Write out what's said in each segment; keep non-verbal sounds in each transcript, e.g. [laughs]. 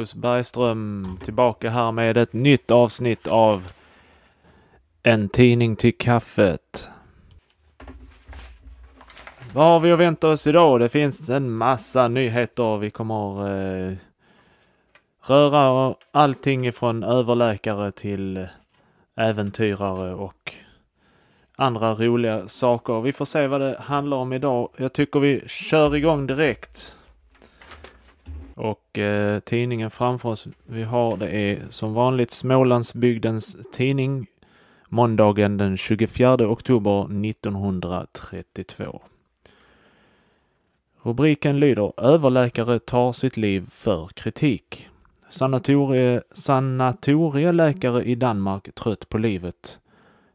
Marcus Bergström tillbaka här med ett nytt avsnitt av En tidning till kaffet. Vad har vi att vänta oss idag? Det finns en massa nyheter. Vi kommer eh, röra allting ifrån överläkare till äventyrare och andra roliga saker. Vi får se vad det handlar om idag. Jag tycker vi kör igång direkt. Och eh, tidningen framför oss vi har det är som vanligt Smålandsbygdens tidning måndagen den 24 oktober 1932. Rubriken lyder Överläkare tar sitt liv för kritik. Sanatorie, sanatorieläkare i Danmark trött på livet.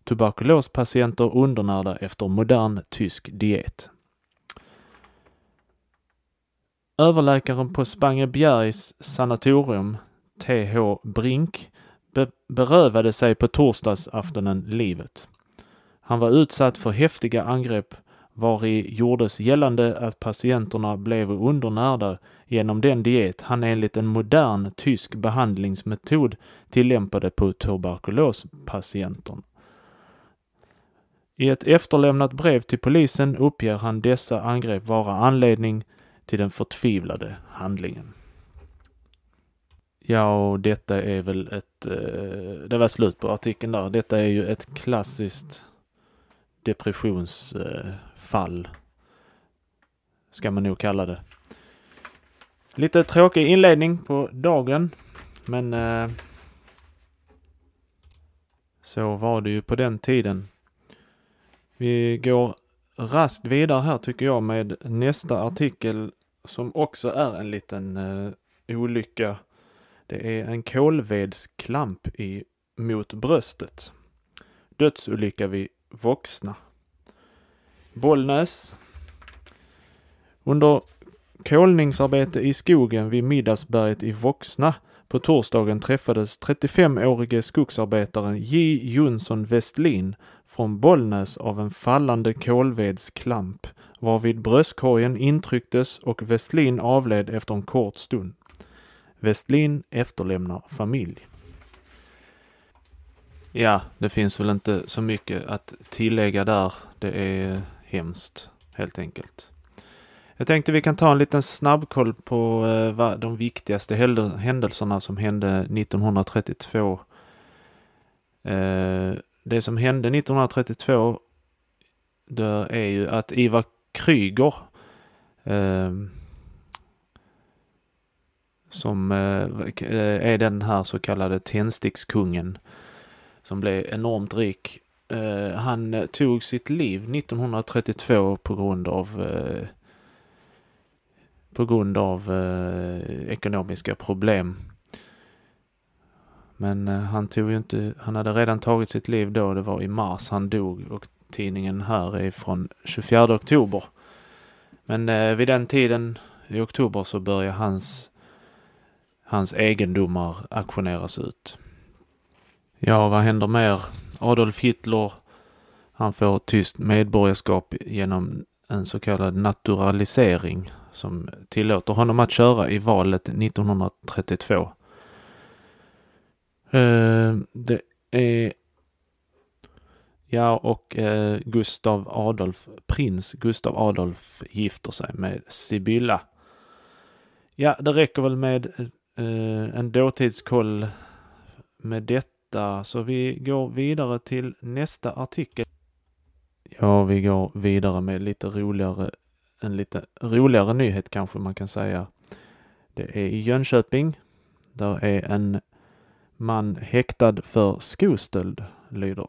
Tuberkulospatienter undernärda efter modern tysk diet. Överläkaren på Spangebjergs sanatorium, TH Brink, be berövade sig på torsdagsaftonen livet. Han var utsatt för häftiga angrepp vari gjordes gällande att patienterna blev undernärda genom den diet han enligt en modern tysk behandlingsmetod tillämpade på tuberkulospatienten. I ett efterlämnat brev till polisen uppger han dessa angrepp vara anledning till den förtvivlade handlingen. Ja, och detta är väl ett... Eh, det var slut på artikeln där. Detta är ju ett klassiskt depressionsfall. ska man nog kalla det. Lite tråkig inledning på dagen, men eh, så var det ju på den tiden. Vi går raskt vidare här tycker jag med nästa artikel som också är en liten uh, olycka. Det är en kolvedsklamp i, mot bröstet. Dödsolycka vid Voxna. Bollnäs. Under kolningsarbete i skogen vid Middagsberget i Voxna på torsdagen träffades 35-årige skogsarbetaren J. Jonsson Westlin från Bollnäs av en fallande kolvedsklamp varvid bröstkorgen intrycktes och Westlin avled efter en kort stund. Westlin efterlämnar familj. Ja, det finns väl inte så mycket att tillägga där. Det är hemskt, helt enkelt. Jag tänkte vi kan ta en liten snabbkoll på eh, de viktigaste händelserna som hände 1932. Eh, det som hände 1932 det är ju att Ivar Kryger eh, som eh, är den här så kallade tändstickskungen som blev enormt rik. Eh, han tog sitt liv 1932 på grund av eh, på grund av eh, ekonomiska problem. Men eh, han tog ju inte, han hade redan tagit sitt liv då, det var i mars han dog och tidningen här är från 24 oktober. Men eh, vid den tiden i oktober så börjar hans, hans egendomar auktioneras ut. Ja, vad händer mer? Adolf Hitler, han får tyst medborgarskap genom en så kallad naturalisering som tillåter honom att köra i valet 1932. Uh, det är Ja, och eh, Gustav Adolf, prins Gustav Adolf gifter sig med Sibylla. Ja, det räcker väl med eh, en dåtidskoll med detta, så vi går vidare till nästa artikel. Ja, vi går vidare med lite roligare, en lite roligare nyhet kanske man kan säga. Det är i Jönköping. Där är en man häktad för skostöld, lyder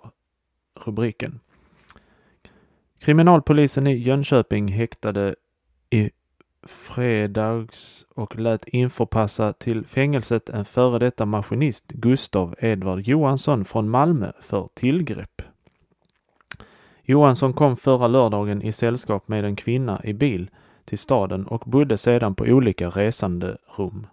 rubriken. Kriminalpolisen i Jönköping häktade i fredags och lät införpassa till fängelset en före detta maskinist, Gustav Edvard Johansson från Malmö för tillgrepp. Johansson kom förra lördagen i sällskap med en kvinna i bil till staden och bodde sedan på olika resande rum.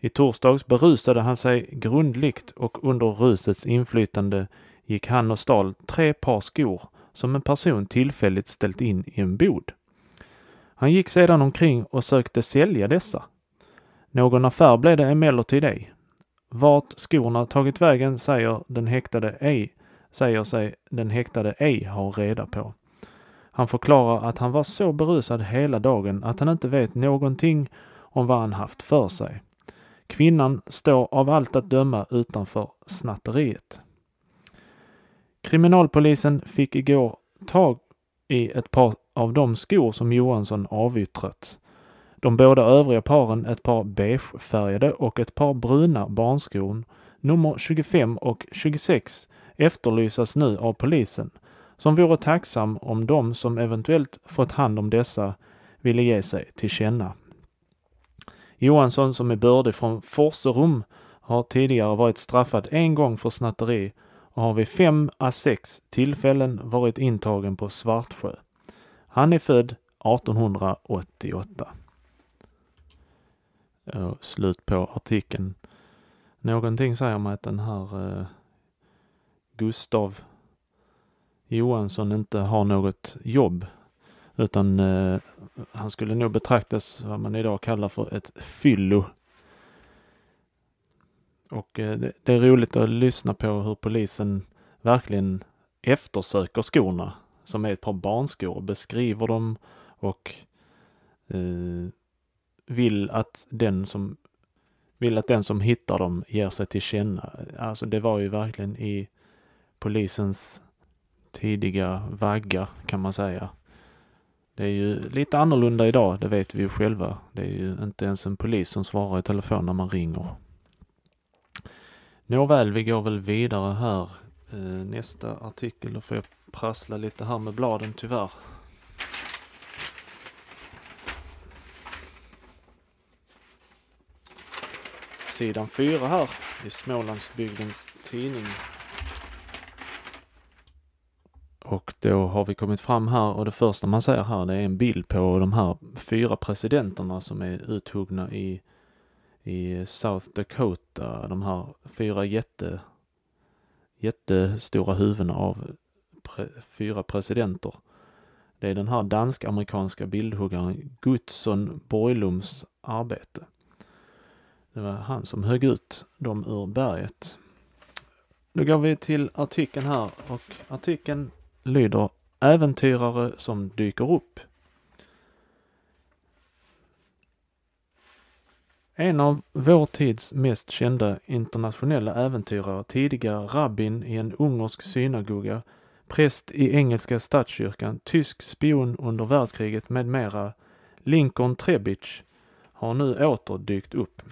I torsdags berusade han sig grundligt och under rusets inflytande gick han och stal tre par skor som en person tillfälligt ställt in i en bod. Han gick sedan omkring och sökte sälja dessa. Någon affär blev det emellertid ej. Vart skorna tagit vägen säger den häktade ej, säger sig den häktade ej ha reda på. Han förklarar att han var så berusad hela dagen att han inte vet någonting om vad han haft för sig. Kvinnan står av allt att döma utanför snatteriet. Kriminalpolisen fick igår tag i ett par av de skor som Johansson avyttrat. De båda övriga paren, ett par beigefärgade och ett par bruna barnskor, nummer 25 och 26, efterlysas nu av polisen, som vore tacksam om de som eventuellt fått hand om dessa ville ge sig till känna. Johansson, som är bördig från Forserum, har tidigare varit straffad en gång för snatteri och har vid fem à sex tillfällen varit intagen på Svartsjö. Han är född 1888. Och slut på artikeln. Någonting säger mig att den här eh, Gustav Johansson inte har något jobb utan eh, han skulle nog betraktas vad man idag kallar för ett fyllo. Och eh, det, det, är roligt att lyssna på hur polisen verkligen eftersöker skorna som är ett par barnskor, och beskriver dem och eh, vill att den som vill att den som hittar dem ger sig till känna. Alltså det var ju verkligen i polisens tidiga vagga kan man säga. Det är ju lite annorlunda idag, det vet vi ju själva. Det är ju inte ens en polis som svarar i telefon när man ringer. Nåväl, vi går väl vidare här. Eh, nästa artikel, då får jag prassla lite här med bladen tyvärr. Sidan 4 här i Smålandsbygdens tidning. Och då har vi kommit fram här och det första man ser här det är en bild på de här fyra presidenterna som är uthuggna i, i South Dakota. De här fyra jätte, jättestora huvudena av pre, fyra presidenter. Det är den här dansk-amerikanska bildhuggaren Gutzon Borglums arbete. Det var han som högg ut dem ur berget. Då går vi till artikeln här och artikeln lyder Äventyrare som dyker upp. En av vår tids mest kända internationella äventyrare, tidigare rabbin i en ungersk synagoga, präst i engelska statskyrkan, tysk spion under världskriget med mera, Lincoln Trebic, har nu åter dykt upp.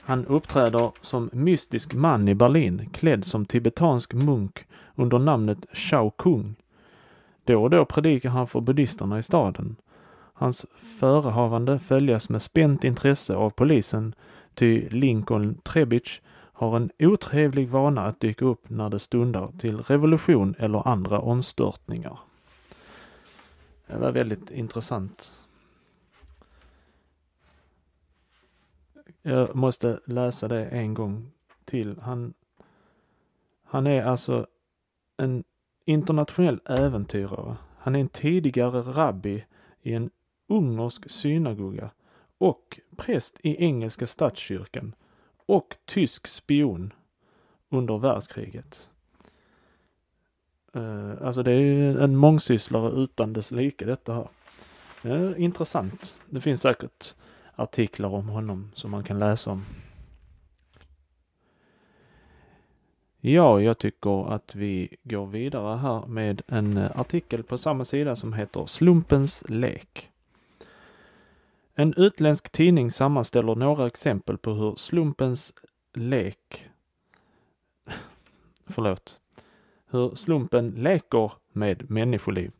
Han uppträder som mystisk man i Berlin klädd som tibetansk munk under namnet Shao Kung. Då och då predikar han för buddisterna i staden. Hans förehavande följas med spänt intresse av polisen, ty Lincoln Trebitsch har en otrevlig vana att dyka upp när det stundar till revolution eller andra omstörtningar. Det var väldigt intressant. Jag måste läsa det en gång till. Han, han är alltså en internationell äventyrare. Han är en tidigare rabbi i en ungersk synagoga och präst i engelska statskyrkan och tysk spion under världskriget. Eh, alltså det är ju en mångsysslare utan dess like detta här. Det är intressant. Det finns säkert artiklar om honom som man kan läsa om. Ja, jag tycker att vi går vidare här med en eh, artikel på samma sida som heter Slumpens lek. En utländsk tidning sammanställer några exempel på hur slumpens lek [laughs] förlåt, hur slumpen leker med människoliv.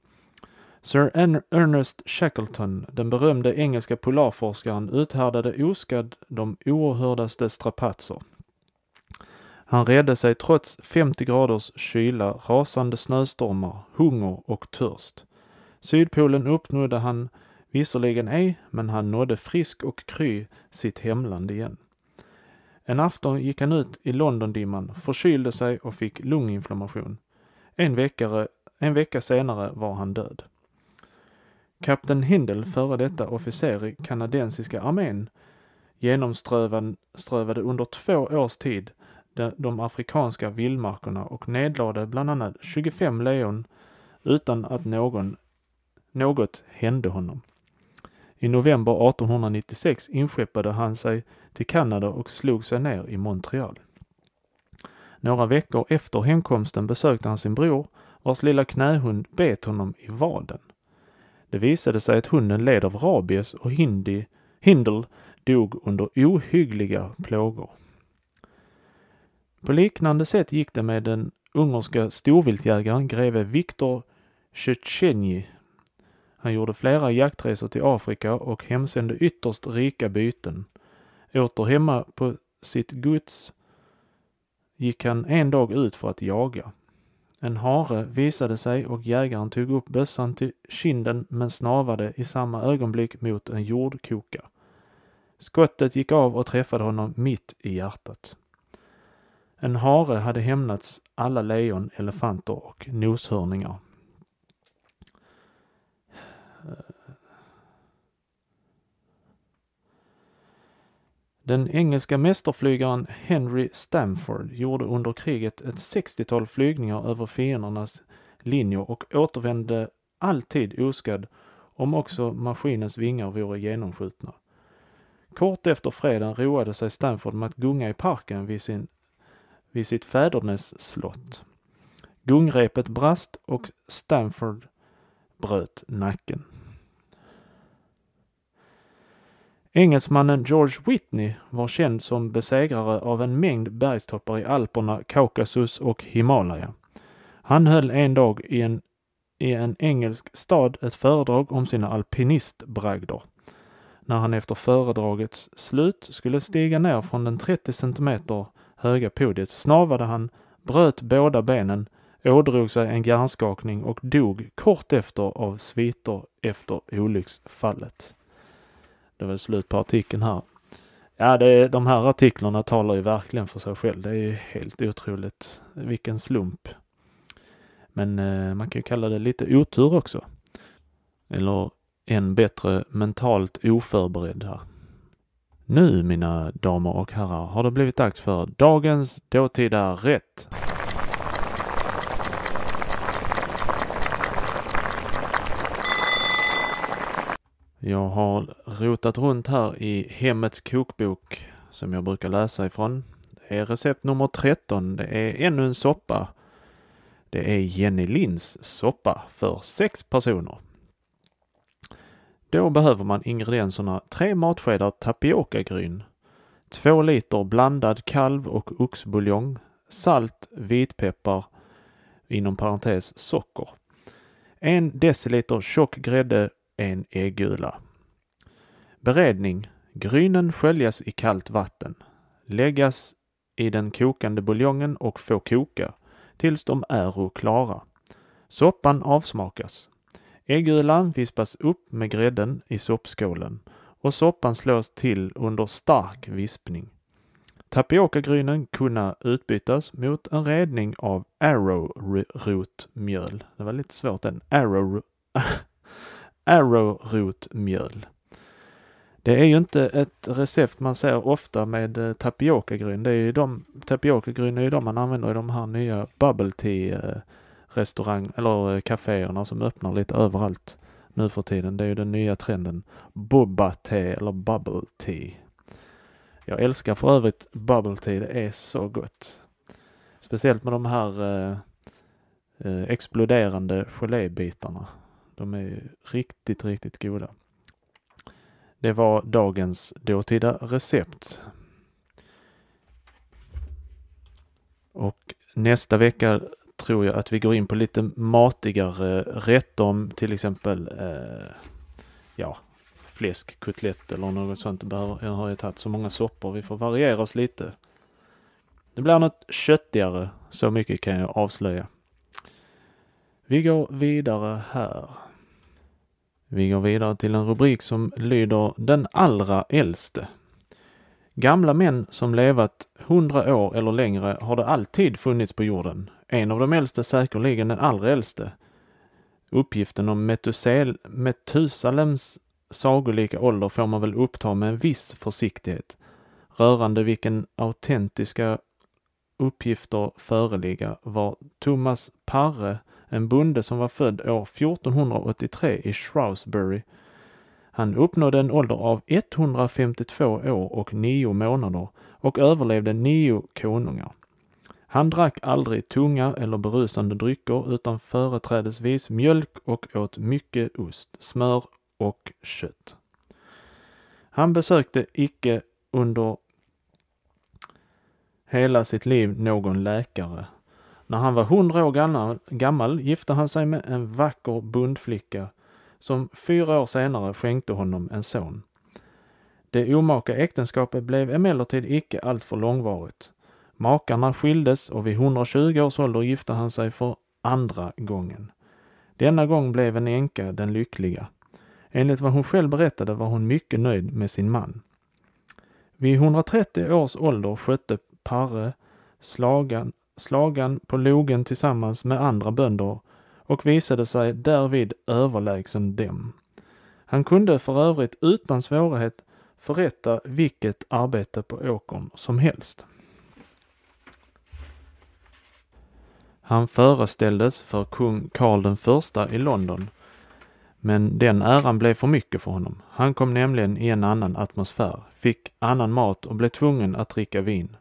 Sir Ernest Shackleton, den berömde engelska polarforskaren, uthärdade oskadd de oerhördaste strapatser. Han redde sig trots 50 graders kyla, rasande snöstormar, hunger och törst. Sydpolen uppnådde han visserligen ej, men han nådde frisk och kry sitt hemland igen. En afton gick han ut i Londondimman, förkylde sig och fick lunginflammation. En vecka, en vecka senare var han död. Kapten Hindel, före detta officer i kanadensiska armén, genomströvade under två års tid de, afrikanska vildmarkerna och nedlade bland annat 25 lejon utan att någon, något hände honom. I november 1896 inskeppade han sig till Kanada och slog sig ner i Montreal. Några veckor efter hemkomsten besökte han sin bror vars lilla knähund bet honom i vaden. Det visade sig att hunden led av rabies och Hindi, Hindel dog under ohyggliga plågor. På liknande sätt gick det med den ungerska storviltjägaren greve Viktor Tjetjenij. Han gjorde flera jaktresor till Afrika och hemsände ytterst rika byten. Åter hemma på sitt gods gick han en dag ut för att jaga. En hare visade sig och jägaren tog upp bössan till kinden men snavade i samma ögonblick mot en jordkoka. Skottet gick av och träffade honom mitt i hjärtat. En hare hade hämnats alla lejon, elefanter och noshörningar. Den engelska mästerflygaren Henry Stamford gjorde under kriget ett 60-tal flygningar över fiendernas linjer och återvände alltid oskadd om också maskinens vingar vore genomskjutna. Kort efter freden roade sig Stamford med att gunga i parken vid, sin, vid sitt fädernes slott. Gungrepet brast och Stamford bröt nacken. Engelsmannen George Whitney var känd som besegrare av en mängd bergstoppar i Alperna, Kaukasus och Himalaya. Han höll en dag i en, i en engelsk stad ett föredrag om sina alpinistbragder. När han efter föredragets slut skulle stiga ner från den 30 centimeter höga podiet snavade han, bröt båda benen, ådrog sig en hjärnskakning och dog kort efter av sviter efter olycksfallet. Det var slut på artikeln här. Ja, det, de här artiklarna talar ju verkligen för sig själv. Det är ju helt otroligt. Vilken slump. Men eh, man kan ju kalla det lite otur också. Eller än bättre mentalt oförberedd här. Nu, mina damer och herrar, har det blivit dags för dagens dåtida rätt. Jag har rotat runt här i Hemmets kokbok som jag brukar läsa ifrån. Det är recept nummer 13. Det är ännu en soppa. Det är Jenny Linds soppa för sex personer. Då behöver man ingredienserna 3 matskedar tapiokagryn, 2 liter blandad kalv och oxbuljong, salt, vitpeppar, inom parentes socker, 1 deciliter tjock grädde en äggula. Beredning. Grynen sköljas i kallt vatten. Läggas i den kokande buljongen och få koka tills de är klara. Soppan avsmakas. Äggulan vispas upp med grädden i soppskålen och soppan slås till under stark vispning. Tapiokagrynen kunna utbytas mot en redning av arrowrootmjöl. Det var lite svårt den. Arrow, [laughs] arrowrootmjöl. Det är ju inte ett recept man ser ofta med eh, tapiokagryn. Det är ju de, tapiokagryn är ju de man använder i de här nya bubble tea eh, restaurang eller eh, kaféerna som öppnar lite överallt nu för tiden. Det är ju den nya trenden. Bubba te eller bubble tea. Jag älskar för övrigt bubble tea. Det är så gott. Speciellt med de här eh, eh exploderande gelébitarna. De är riktigt, riktigt goda. Det var dagens dåtida recept. Och nästa vecka tror jag att vi går in på lite matigare rätter om till exempel eh, ja, fläskkotlett eller något sånt. Det behöver, jag har ju tagit så många soppor. Vi får variera oss lite. Det blir något köttigare, så mycket kan jag avslöja. Vi går vidare här. Vi går vidare till en rubrik som lyder Den allra äldste. Gamla män som levat hundra år eller längre har det alltid funnits på jorden. En av de äldste säkerligen den allra äldste. Uppgiften om Metusel, Metusalems sagolika ålder får man väl uppta med en viss försiktighet rörande vilken autentiska uppgifter föreligga var Thomas Parre, en bonde som var född år 1483 i Shrewsbury. Han uppnådde en ålder av 152 år och 9 månader och överlevde nio konungar. Han drack aldrig tunga eller berusande drycker utan företrädesvis mjölk och åt mycket ost, smör och kött. Han besökte icke under hela sitt liv någon läkare. När han var hundra år gammal, gifte han sig med en vacker bondflicka som fyra år senare skänkte honom en son. Det omaka äktenskapet blev emellertid icke alltför långvarigt. Makarna skildes och vid 120 års ålder gifte han sig för andra gången. Denna gång blev en änka den lyckliga. Enligt vad hon själv berättade var hon mycket nöjd med sin man. Vid 130 års ålder skötte Parre slagan, slagan på logen tillsammans med andra bönder och visade sig därvid överlägsen dem. Han kunde för övrigt utan svårighet förrätta vilket arbete på åkern som helst. Han föreställdes för kung Karl den första i London, men den äran blev för mycket för honom. Han kom nämligen i en annan atmosfär, fick annan mat och blev tvungen att dricka vin.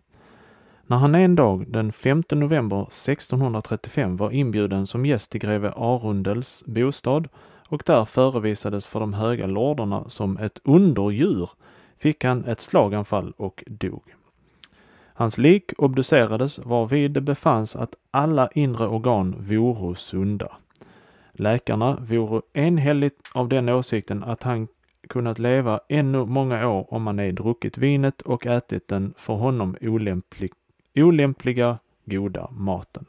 När han en dag den 5 november 1635 var inbjuden som gäst till greve Arundels bostad och där förevisades för de höga lorderna som ett underdjur fick han ett slaganfall och dog. Hans lik obducerades varvid det befanns att alla inre organ voro sunda. Läkarna vore enhälligt av den åsikten att han kunnat leva ännu många år om han ej druckit vinet och ätit den för honom olämplig, olämpliga goda maten.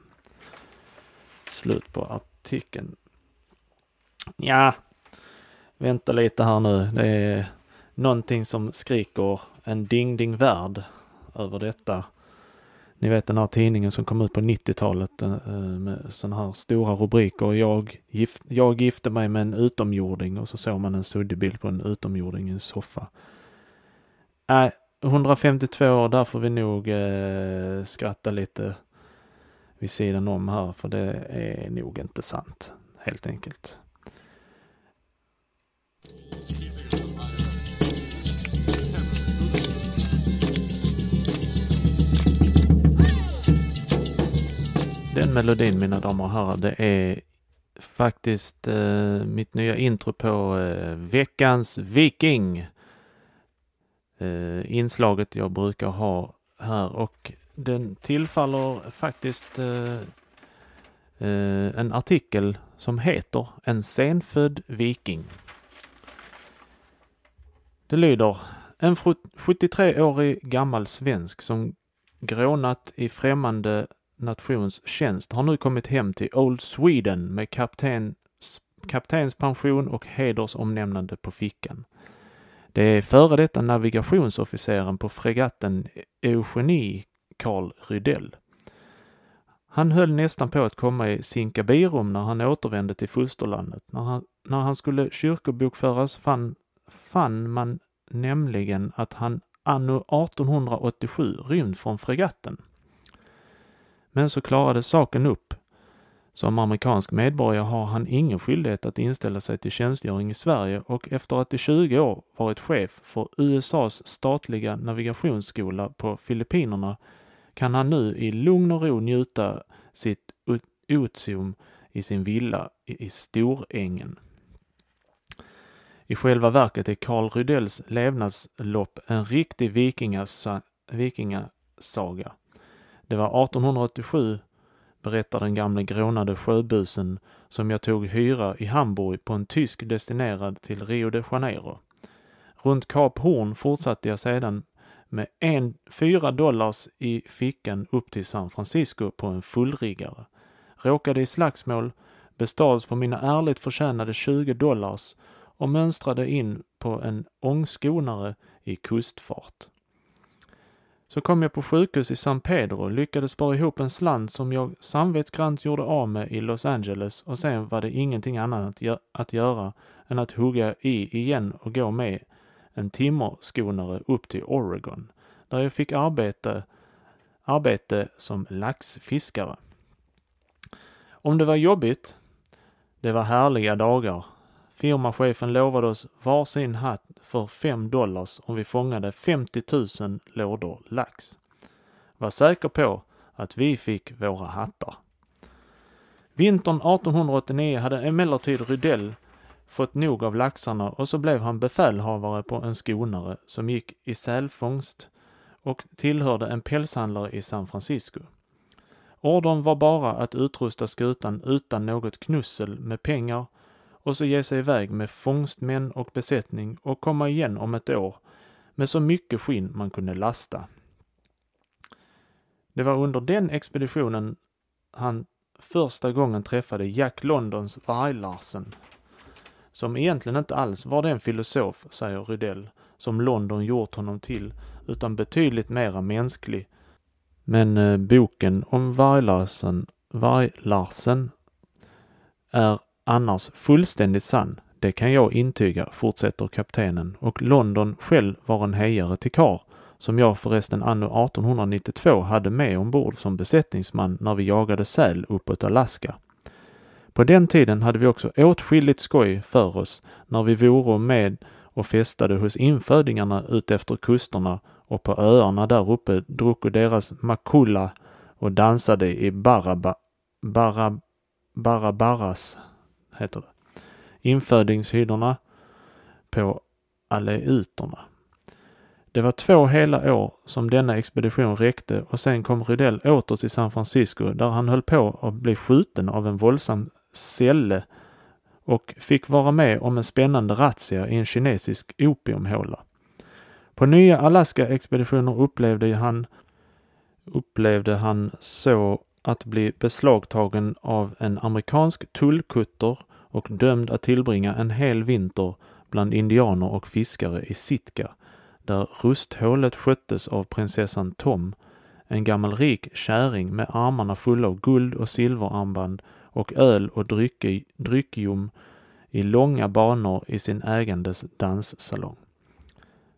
Slut på artikeln. Ja, vänta lite här nu. Det är någonting som skriker en ding-ding-värld över detta. Ni vet den här tidningen som kom ut på 90-talet eh, eh, med sådana här stora rubriker. Jag, gift, jag gifte mig med en utomjording och så såg man en suddig bild på en utomjording i en soffa. Äh, 152 år, där får vi nog eh, skratta lite vid sidan om här, för det är nog inte sant, helt enkelt. Den melodin mina damer och herrar, det är faktiskt eh, mitt nya intro på eh, veckans Viking. Eh, inslaget jag brukar ha här och den tillfaller faktiskt eh, eh, en artikel som heter En senfödd viking. Det lyder En 73-årig gammal svensk som grånat i främmande nations tjänst har nu kommit hem till Old Sweden med kapten, kaptenspension och hedersomnämnande på fickan. Det är före detta navigationsofficeren på fregatten Eugenie Karl Rydell. Han höll nästan på att komma i sinkabirum när han återvände till fosterlandet. När han, när han skulle kyrkobokföras fann, fann man nämligen att han anno 1887 rymt från fregatten. Men så klarades saken upp. Som amerikansk medborgare har han ingen skyldighet att inställa sig till tjänstgöring i Sverige och efter att i 20 år varit chef för USAs statliga navigationsskola på Filippinerna kan han nu i lugn och ro njuta sitt otium i sin villa i Storängen. I själva verket är Karl Rydells levnadslopp en riktig vikingasaga. Det var 1887, berättar den gamle grånade sjöbusen, som jag tog hyra i Hamburg på en tysk destinerad till Rio de Janeiro. Runt Kap Horn fortsatte jag sedan med en, fyra dollars i fickan upp till San Francisco på en fullriggare. Råkade i slagsmål, bestals på mina ärligt förtjänade 20 dollars och mönstrade in på en ångskonare i kustfart. Så kom jag på sjukhus i San Pedro och lyckades spara ihop en slant som jag samvetsgrant gjorde av med i Los Angeles och sen var det ingenting annat att göra än att hugga i igen och gå med en timmerskonare upp till Oregon, där jag fick arbete, arbete som laxfiskare. Om det var jobbigt, det var härliga dagar. Firmachefen lovade oss varsin hatt för 5 dollars om vi fångade 50 000 lådor lax. Var säker på att vi fick våra hattar. Vintern 1889 hade emellertid Rydell fått nog av laxarna och så blev han befälhavare på en skonare som gick i sälfångst och tillhörde en pälshandlare i San Francisco. Ordern var bara att utrusta skutan utan något knussel med pengar och så ge sig iväg med fångstmän och besättning och komma igen om ett år med så mycket skinn man kunde lasta. Det var under den expeditionen han första gången träffade Jack Londons Varg-Larsen. som egentligen inte alls var den filosof, säger Rydell, som London gjort honom till, utan betydligt mera mänsklig. Men eh, boken om Varg-Larsen, Varg-Larsen, är annars fullständigt sann. Det kan jag intyga, fortsätter kaptenen, och London själv var en hejare till kar, som jag förresten anno 1892 hade med ombord som besättningsman när vi jagade säl uppåt Alaska. På den tiden hade vi också åtskilligt skoj för oss när vi vore med och festade hos infödingarna utefter kusterna och på öarna där uppe drucko deras makulla och dansade i baraba, barab, barabaras, heter det, infödingshyddorna på aleuterna. Det var två hela år som denna expedition räckte och sen kom Rydell åter till San Francisco där han höll på att bli skjuten av en våldsam sälle och fick vara med om en spännande razzia i en kinesisk opiumhåla. På nya Alaska-expeditioner upplevde han, upplevde han så att bli beslagtagen av en amerikansk tullkutter och dömd att tillbringa en hel vinter bland indianer och fiskare i Sitka, där rusthålet sköttes av prinsessan Tom, en gammal rik käring med armarna fulla av guld och silverarmband och öl och drycke, dryckjom i långa banor i sin ägandes danssalong.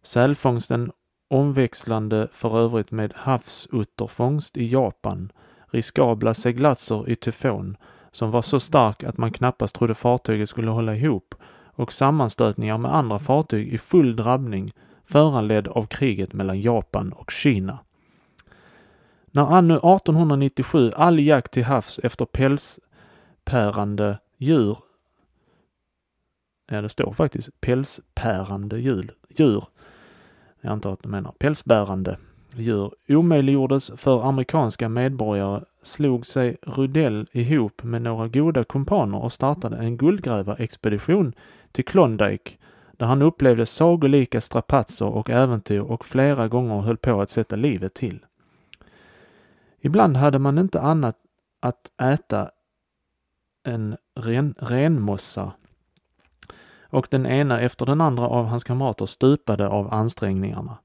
Sälfångsten omväxlande för övrigt med havsutterfångst i Japan, riskabla seglatser i tyfon som var så stark att man knappast trodde fartyget skulle hålla ihop och sammanstötningar med andra fartyg i full drabbning föranledd av kriget mellan Japan och Kina. När anno 1897 all jakt till havs efter pälspärande djur. Ja, det står faktiskt pälspärande djur. djur. Jag antar att de menar pälsbärande djur omöjliggjordes för amerikanska medborgare slog sig Rudell ihop med några goda kumpaner och startade en guldgrävarexpedition till Klondike där han upplevde sagolika strapatser och äventyr och flera gånger höll på att sätta livet till. Ibland hade man inte annat att äta än ren, renmossa och den ena efter den andra av hans kamrater stupade av ansträngningarna.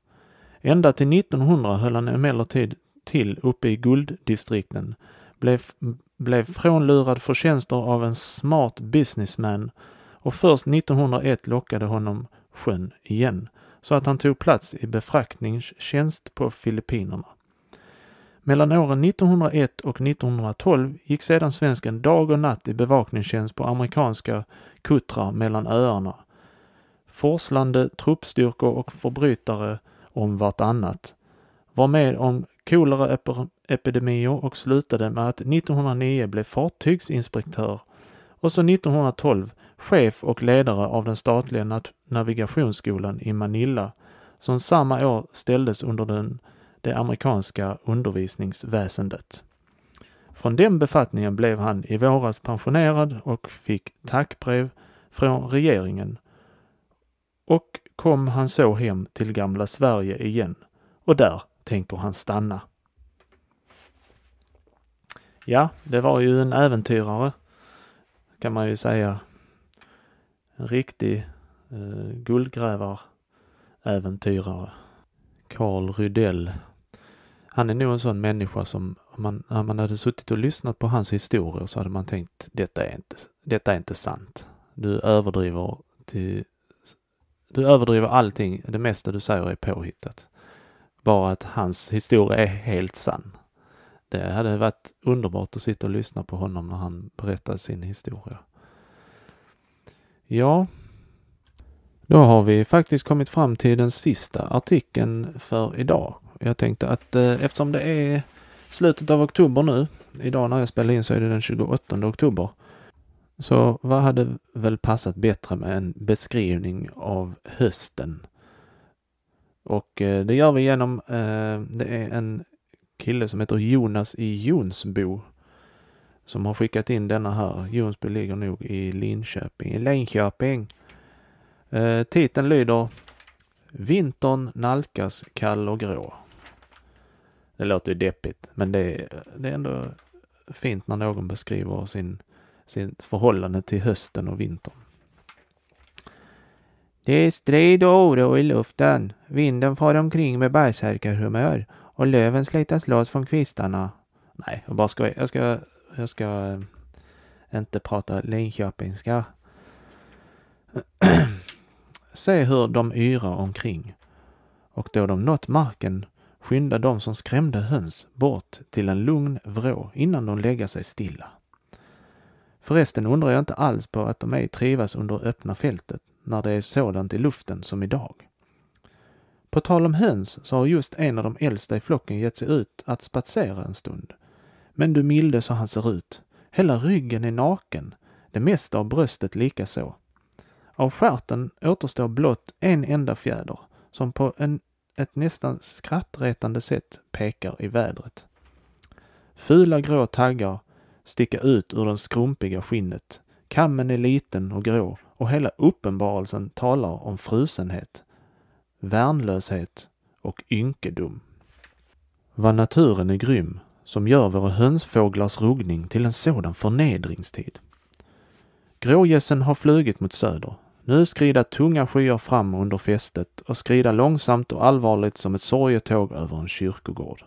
Ända till 1900 höll han emellertid till uppe i gulddistrikten, blev, blev frånlurad förtjänster av en smart businessman och först 1901 lockade honom sjön igen, så att han tog plats i befraktningstjänst på Filippinerna. Mellan åren 1901 och 1912 gick sedan svensken dag och natt i bevakningstjänst på amerikanska kuttrar mellan öarna. Forslande truppstyrkor och förbrytare om vartannat. Var med om koleraepidemier och slutade med att 1909 blev fartygsinspektör och så 1912 chef och ledare av den statliga navigationsskolan i Manila som samma år ställdes under den det amerikanska undervisningsväsendet. Från den befattningen blev han i våras pensionerad och fick tackbrev från regeringen. Och kom han så hem till gamla Sverige igen och där tänker han stanna. Ja, det var ju en äventyrare kan man ju säga. En riktig eh, guldgrävaräventyrare. Karl Rydell Han är nog en sån människa som om man, när man hade suttit och lyssnat på hans historier så hade man tänkt detta är inte, detta är inte sant. Du överdriver till, du överdriver allting. Det mesta du säger är påhittat. Bara att hans historia är helt sann. Det hade varit underbart att sitta och lyssna på honom när han berättade sin historia. Ja, då har vi faktiskt kommit fram till den sista artikeln för idag. Jag tänkte att eh, eftersom det är slutet av oktober nu, idag när jag spelar in så är det den 28 oktober, så vad hade väl passat bättre med en beskrivning av hösten? Och eh, det gör vi genom, eh, det är en kille som heter Jonas i Jonsbo som har skickat in denna här. Jonsbo ligger nog i Linköping, i Linköping. Eh, titeln lyder Vintern nalkas kall och grå. Det låter ju deppigt, men det är, det är ändå fint när någon beskriver sin, sin förhållande till hösten och vintern. Det är strid och oro i luften. Vinden far omkring med bärsärkarhumör och löven slitas loss från kvistarna. Nej, jag bara skojar. Jag ska, jag ska eh, inte prata linköpingska. [clears throat] Se hur de yrar omkring. Och då de nått marken skynda de som skrämde höns bort till en lugn vrå innan de lägger sig stilla. Förresten undrar jag inte alls på att de ej trivas under öppna fältet när det är sådant i luften som idag. På tal om höns så har just en av de äldsta i flocken gett sig ut att spatsera en stund. Men du milde så han ser ut. Hela ryggen är naken, det mesta av bröstet likaså. Av skärten återstår blott en enda fjäder som på en ett nästan skrattretande sätt pekar i vädret. Fula grå taggar sticka ut ur det skrumpiga skinnet. Kammen är liten och grå och hela uppenbarelsen talar om frusenhet, värnlöshet och ynkedom. Vad naturen är grym som gör våra hönsfåglars ruggning till en sådan förnedringstid. Grågässen har flugit mot söder, nu skrida tunga skyar fram under fästet och skrida långsamt och allvarligt som ett sorgetåg över en kyrkogård.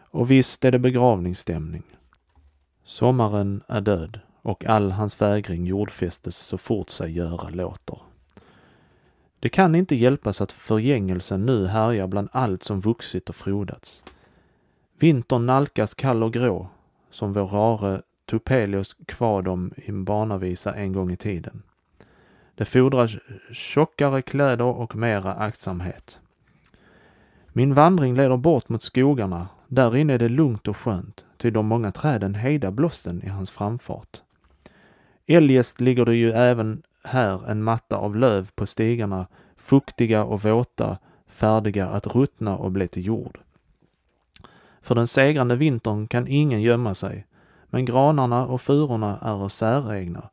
Och visst är det begravningsstämning. Sommaren är död och all hans vägring jordfästes så fort sig göra låter. Det kan inte hjälpas att förgängelsen nu härjar bland allt som vuxit och frodats. Vintern nalkas kall och grå, som vår rare Topelius kvadom i barnavisa en gång i tiden. Det fordras tjockare kläder och mera aktsamhet. Min vandring leder bort mot skogarna. Där inne är det lugnt och skönt, ty de många träden hejdar blåsten i hans framfart. Eljest ligger det ju även här en matta av löv på stigarna, fuktiga och våta, färdiga att ruttna och bli till jord. För den segrande vintern kan ingen gömma sig, men granarna och furorna är säregna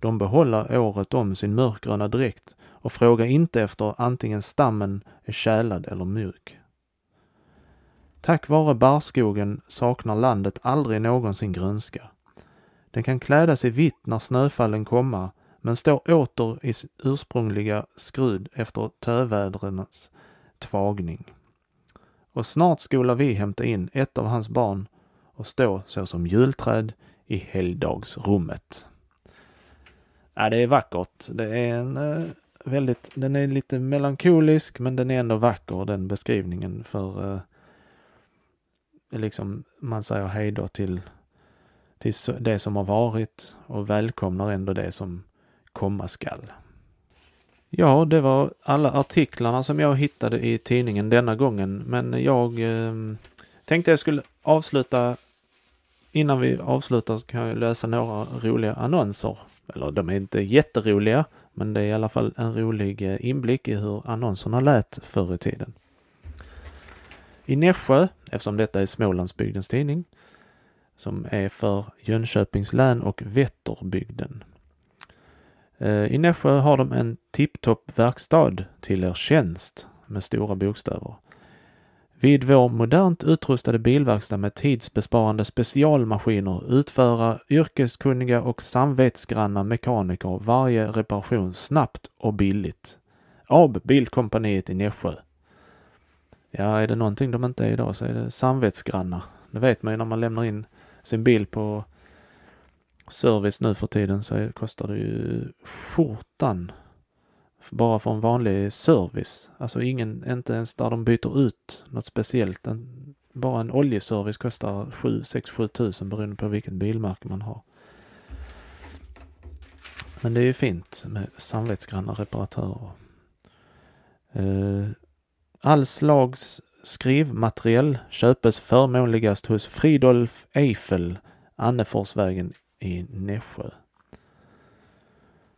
de behålla året om sin mörkgröna dräkt och fråga inte efter antingen stammen är kälad eller mjuk. Tack vare barrskogen saknar landet aldrig någonsin grönska. Den kan kläda sig vitt när snöfallen komma, men står åter i ursprungliga skrud efter tövädrens tvagning. Och snart skola vi hämta in ett av hans barn och stå såsom julträd i helgdagsrummet. Ja, det är vackert. Det är en eh, väldigt, den är lite melankolisk men den är ändå vacker den beskrivningen för eh, liksom man säger hej då till, till det som har varit och välkomnar ändå det som komma skall. Ja, det var alla artiklarna som jag hittade i tidningen denna gången, men jag eh, tänkte jag skulle avsluta Innan vi avslutar så kan jag läsa några roliga annonser eller de är inte jätteroliga, men det är i alla fall en rolig eh, inblick i hur annonserna lät förr i tiden. I Nässjö, eftersom detta är Smålandsbygdens tidning, som är för Jönköpings län och Vätterbygden. Eh, I Nässjö har de en tipptopp verkstad till er tjänst med stora bokstäver. Vid vår modernt utrustade bilverkstad med tidsbesparande specialmaskiner utföra yrkeskunniga och samvetsgranna mekaniker varje reparation snabbt och billigt. AB Bilkompaniet i Nässjö. Ja, är det någonting de inte är idag så är det samvetsgrannar. Det vet man ju när man lämnar in sin bil på service nu för tiden så kostar det ju skjortan. Bara för en vanlig service. Alltså ingen, inte ens där de byter ut något speciellt. En, bara en oljeservice kostar 7, 6, 7 tusen beroende på vilket bilmärke man har. Men det är ju fint med samvetsgranna reparatörer. Uh, all slags skrivmateriell köpes förmånligast hos Fridolf Eiffel, Anneforsvägen i Nässjö.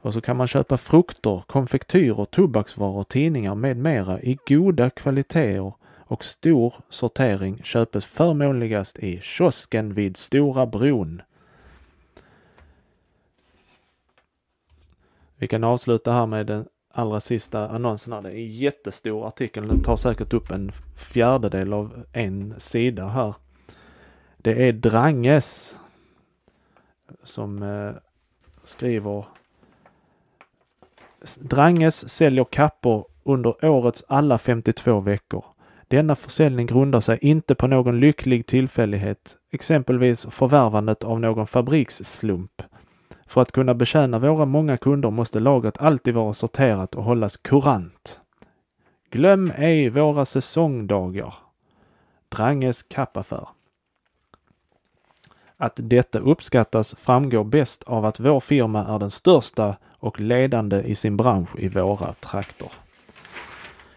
Och så kan man köpa frukter, konfektyrer, tobaksvaror, tidningar med mera i goda kvaliteter och stor sortering köpes förmånligast i kiosken vid Stora bron. Vi kan avsluta här med allra sista annonsen här. Det är en jättestor artikel. Den tar säkert upp en fjärdedel av en sida här. Det är Dranges som eh, skriver Dranges säljer kappor under årets alla 52 veckor. Denna försäljning grundar sig inte på någon lycklig tillfällighet, exempelvis förvärvandet av någon fabriksslump. För att kunna betjäna våra många kunder måste lagret alltid vara sorterat och hållas kurant. Glöm ej våra säsongdagar. Dranges kappaffär. Att detta uppskattas framgår bäst av att vår firma är den största och ledande i sin bransch i våra trakter.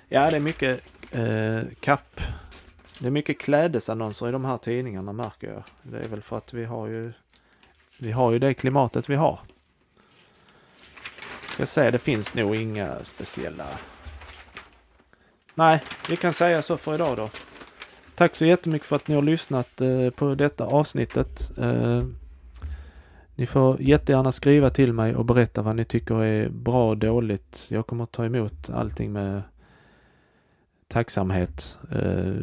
Ja, det är mycket eh, kapp. Det är mycket klädesannonser i de här tidningarna märker jag. Det är väl för att vi har ju vi har ju det klimatet vi har. Jag säger det finns nog inga speciella... Nej, vi kan säga så för idag då. Tack så jättemycket för att ni har lyssnat eh, på detta avsnittet. Eh, ni får jättegärna skriva till mig och berätta vad ni tycker är bra och dåligt. Jag kommer att ta emot allting med tacksamhet. Eh,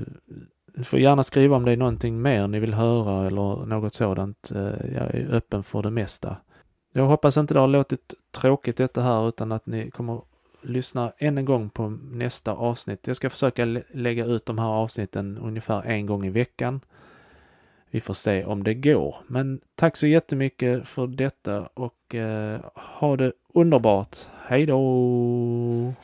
ni får gärna skriva om det är någonting mer ni vill höra eller något sådant. Eh, jag är öppen för det mesta. Jag hoppas inte det har låtit tråkigt detta här utan att ni kommer lyssna än en gång på nästa avsnitt. Jag ska försöka lägga ut de här avsnitten ungefär en gång i veckan. Vi får se om det går. Men tack så jättemycket för detta och eh, ha det underbart. Hej då!